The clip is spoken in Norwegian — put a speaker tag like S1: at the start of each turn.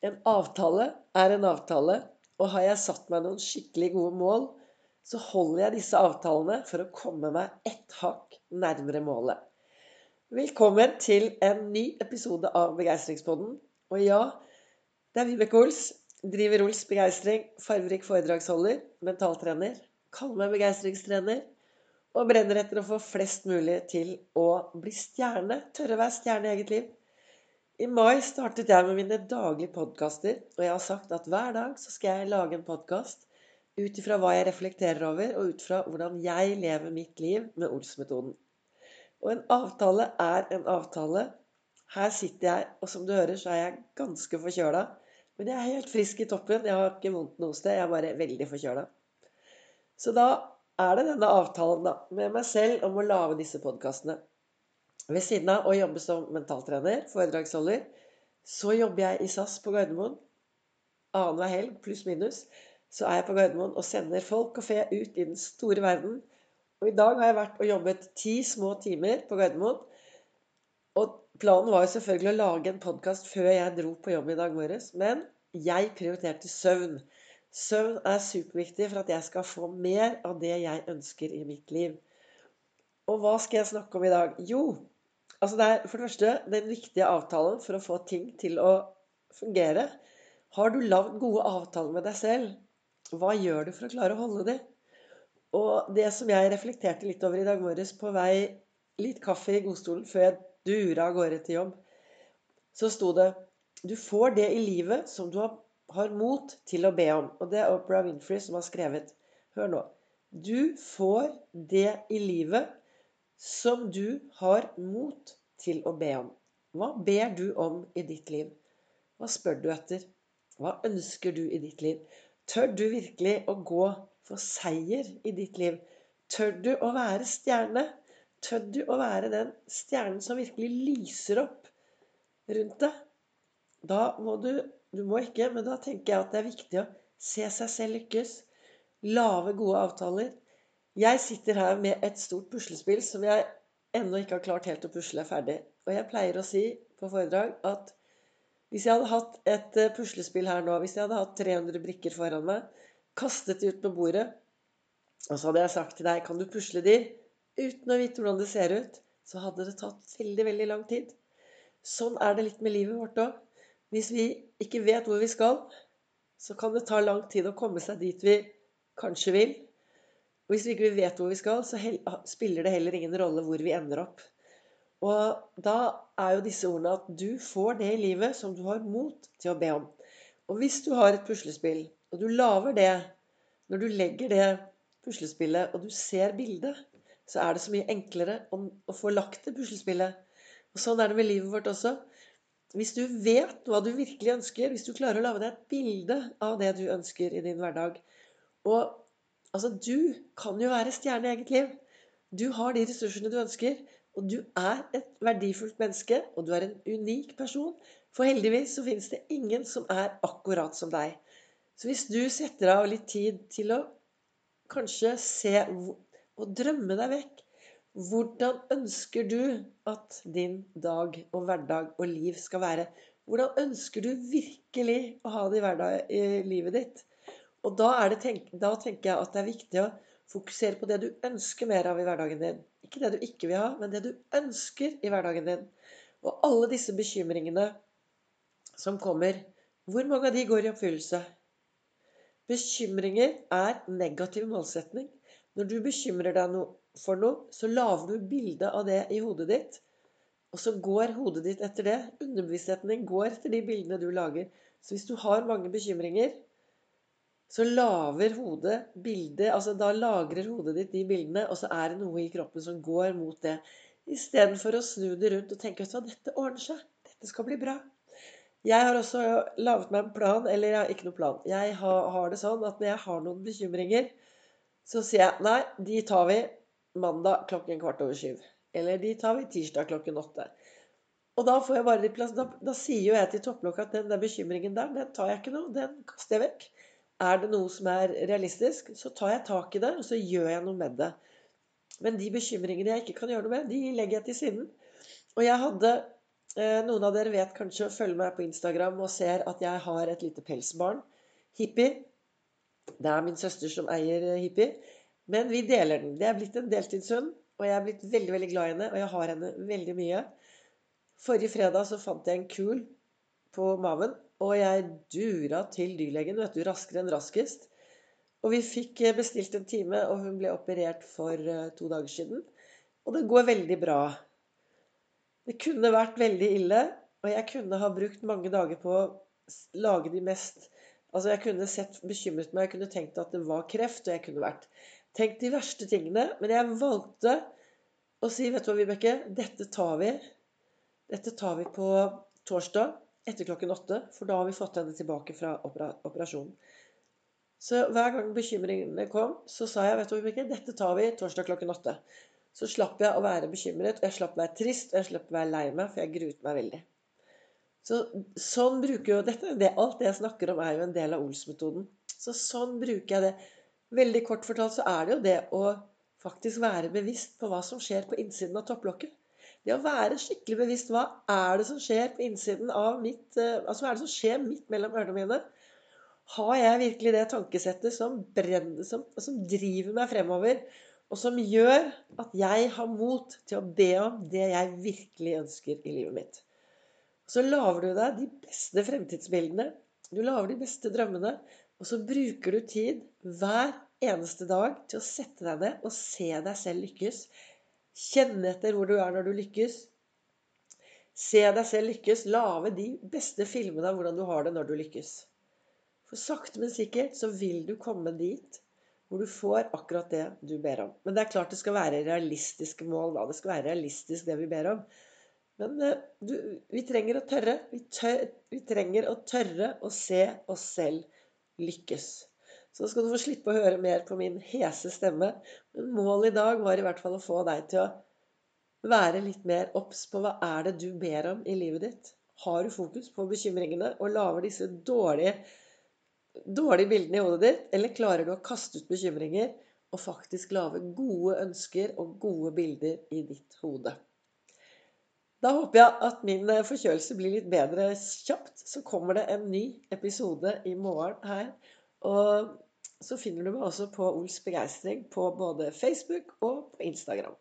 S1: En avtale er en avtale, og har jeg satt meg noen skikkelig gode mål, så holder jeg disse avtalene for å komme meg ett hakk nærmere målet. Velkommen til en ny episode av Begeistringspodden. Og ja, det er Vibeke Ols. Driver Ols Begeistring, farverik foredragsholder, mentaltrener. Kaller meg begeistringstrener. Og brenner etter å få flest mulig til å bli stjerne. Tørre å være stjerne i eget liv. I mai startet jeg med mine daglige podkaster, og jeg har sagt at hver dag så skal jeg lage en podkast ut ifra hva jeg reflekterer over, og ut fra hvordan jeg lever mitt liv med Ols-metoden. Og en avtale er en avtale. Her sitter jeg, og som du hører, så er jeg ganske forkjøla. Men jeg er helt frisk i toppen. Jeg har ikke vondt noe sted. Jeg er bare veldig forkjøla. Så da er det denne avtalen da, med meg selv om å lage disse podkastene. Ved siden av å jobbe som mentaltrener, foredragsholder, så jobber jeg i SAS på Gardermoen. Annenhver helg, pluss minus, så er jeg på Gardermoen og sender folk og fe ut i den store verden. Og i dag har jeg vært og jobbet ti små timer på Gardermoen. Og planen var jo selvfølgelig å lage en podkast før jeg dro på jobb i dag morges. Men jeg prioriterte søvn. Søvn er superviktig for at jeg skal få mer av det jeg ønsker i mitt liv. Og hva skal jeg snakke om i dag? Jo, Altså det er for det første den viktige avtalen for å få ting til å fungere. Har du lagd gode avtaler med deg selv? Hva gjør du for å klare å holde dem? Og det som jeg reflekterte litt over i dag morges på vei litt kaffe i godstolen før jeg dura av gårde til jobb, så sto det Du får det i livet som du har mot til å be om. Og det er Oprah Winfrey som har skrevet. Hør nå. Du får det i livet som du har mot til å be om. Hva ber du om i ditt liv? Hva spør du etter? Hva ønsker du i ditt liv? Tør du virkelig å gå for seier i ditt liv? Tør du å være stjerne? Tør du å være den stjernen som virkelig lyser opp rundt deg? Da må du Du må ikke, men da tenker jeg at det er viktig å se seg selv lykkes. Lave gode avtaler. Jeg sitter her med et stort puslespill som jeg ennå ikke har klart helt å pusle ferdig. Og jeg pleier å si på foredrag at hvis jeg hadde hatt et eh, puslespill her nå, hvis jeg hadde hatt 300 brikker foran meg, kastet de ut på bordet, og så hadde jeg sagt til deg Kan du pusle de? Uten å vite hvordan det ser ut, så hadde det tatt veldig, veldig lang tid. Sånn er det litt med livet vårt òg. Hvis vi ikke vet hvor vi skal, så kan det ta lang tid å komme seg dit vi kanskje vil. Og hvis vi ikke vet hvor vi skal, så spiller det heller ingen rolle hvor vi ender opp. Og da er jo disse ordene at du får det i livet som du har mot til å be om. Og hvis du har et puslespill, og du lager det Når du legger det puslespillet, og du ser bildet, så er det så mye enklere å få lagt det puslespillet. Og sånn er det med livet vårt også. Hvis du vet hva du virkelig ønsker, hvis du klarer å lage deg et bilde av det du ønsker i din hverdag, og Altså, du kan jo være stjerne i eget liv. Du har de ressursene du ønsker. Og du er et verdifullt menneske, og du er en unik person. For heldigvis så finnes det ingen som er akkurat som deg. Så hvis du setter av litt tid til å kanskje se og drømme deg vekk Hvordan ønsker du at din dag og hverdag og liv skal være? Hvordan ønsker du virkelig å ha det i, hverdag, i livet ditt? Og da, tenk, da, tenker jeg at det er viktig å fokusere på det du ønsker mer av i hverdagen din. Ikke det du ikke vil ha, men det du ønsker i hverdagen din. Og alle disse bekymringene som kommer, hvor mange av de går i oppfyllelse? Bekymringer er negativ målsetning. Når du bekymrer deg for noe, så lager du bilde av det i hodet ditt. Og så går hodet ditt etter det. Underbevisstheten din går etter de bildene du lager. Så hvis du har mange bekymringer, så lager hodet bildet Altså da lagrer hodet ditt de bildene, og så er det noe i kroppen som går mot det. Istedenfor å snu det rundt og tenke at dette ordner seg. Dette skal bli bra. Jeg har også laget meg en plan, eller jeg har ikke noen plan. Jeg har, har det sånn at når jeg har noen bekymringer, så sier jeg nei, de tar vi mandag klokken kvart over syv. Eller de tar vi tirsdag klokken åtte. Og da får jeg bare litt plass. Da, da sier jo jeg til topplokket at den der bekymringen der, den tar jeg ikke nå. Den kaster jeg vekk. Er det noe som er realistisk, så tar jeg tak i det, og så gjør jeg noe med det. Men de bekymringene jeg ikke kan gjøre noe med, de legger jeg til siden. Og jeg hadde Eh, noen av dere vet kanskje å følge meg på Instagram og ser at jeg har et lite pelsbarn. Hippie. Det er min søster som eier eh, Hippie. Men vi deler den. Det er blitt en deltidshund, og jeg er blitt veldig veldig glad i henne. Og jeg har henne veldig mye. Forrige fredag så fant jeg en kul på maven, og jeg dura til dyrlegen, vet du, raskere enn raskest. Og vi fikk eh, bestilt en time, og hun ble operert for to dager siden. Og det går veldig bra. Det kunne vært veldig ille, og jeg kunne ha brukt mange dager på å lage de mest Altså, jeg kunne sett bekymret meg, jeg kunne tenkt at det var kreft, og jeg kunne vært tenkt de verste tingene. Men jeg valgte å si, vet du hva, Vibeke, dette tar vi. Dette tar vi på torsdag etter klokken åtte, for da har vi fått henne tilbake fra operasjonen. Så hver gang bekymringene kom, så sa jeg, vet du Vibeke, dette tar vi torsdag klokken åtte. Så slapp jeg å være bekymret, og jeg slapp å være trist, og jeg slapp å være lei meg, for jeg gruet meg veldig. Så sånn bruker jo dette, det, Alt det jeg snakker om, er jo en del av Ols-metoden. Så sånn bruker jeg det. Veldig kort fortalt så er det jo det å faktisk være bevisst på hva som skjer på innsiden av topplokket. Det å være skikkelig bevisst hva er det som skjer på innsiden av mitt eh, Altså hva er det som skjer midt mellom ørene mine? Har jeg virkelig det tankesettet som brenner, som, som driver meg fremover? og som gjør at jeg har mot til å be om det jeg virkelig ønsker i livet mitt. Så lager du deg de beste fremtidsbildene. Du lager de beste drømmene. Og så bruker du tid hver eneste dag til å sette deg ned og se deg selv lykkes. Kjenne etter hvor du er når du lykkes. Se deg selv lykkes. Lage de beste filmene av hvordan du har det når du lykkes. For sakte, men sikkert så vil du komme dit hvor du får akkurat det du ber om. Men det er klart det skal være realistiske mål. da. Det skal være realistisk, det vi ber om. Men uh, du, vi trenger å tørre. Vi, tør, vi, trenger å tørre å se oss selv lykkes. Så skal du få slippe å høre mer på min hese stemme. Men målet i dag var i hvert fall å få deg til å være litt mer obs på hva er det du ber om i livet ditt. Har du fokus på bekymringene og lager disse dårlige dårlige bildene i hodet ditt, eller klarer du å kaste ut bekymringer og faktisk lage gode ønsker og gode bilder i ditt hode? Da håper jeg at min eh, forkjølelse blir litt bedre kjapt. Så kommer det en ny episode i morgen her. Og så finner du meg også på Ols begeistring på både Facebook og på Instagram.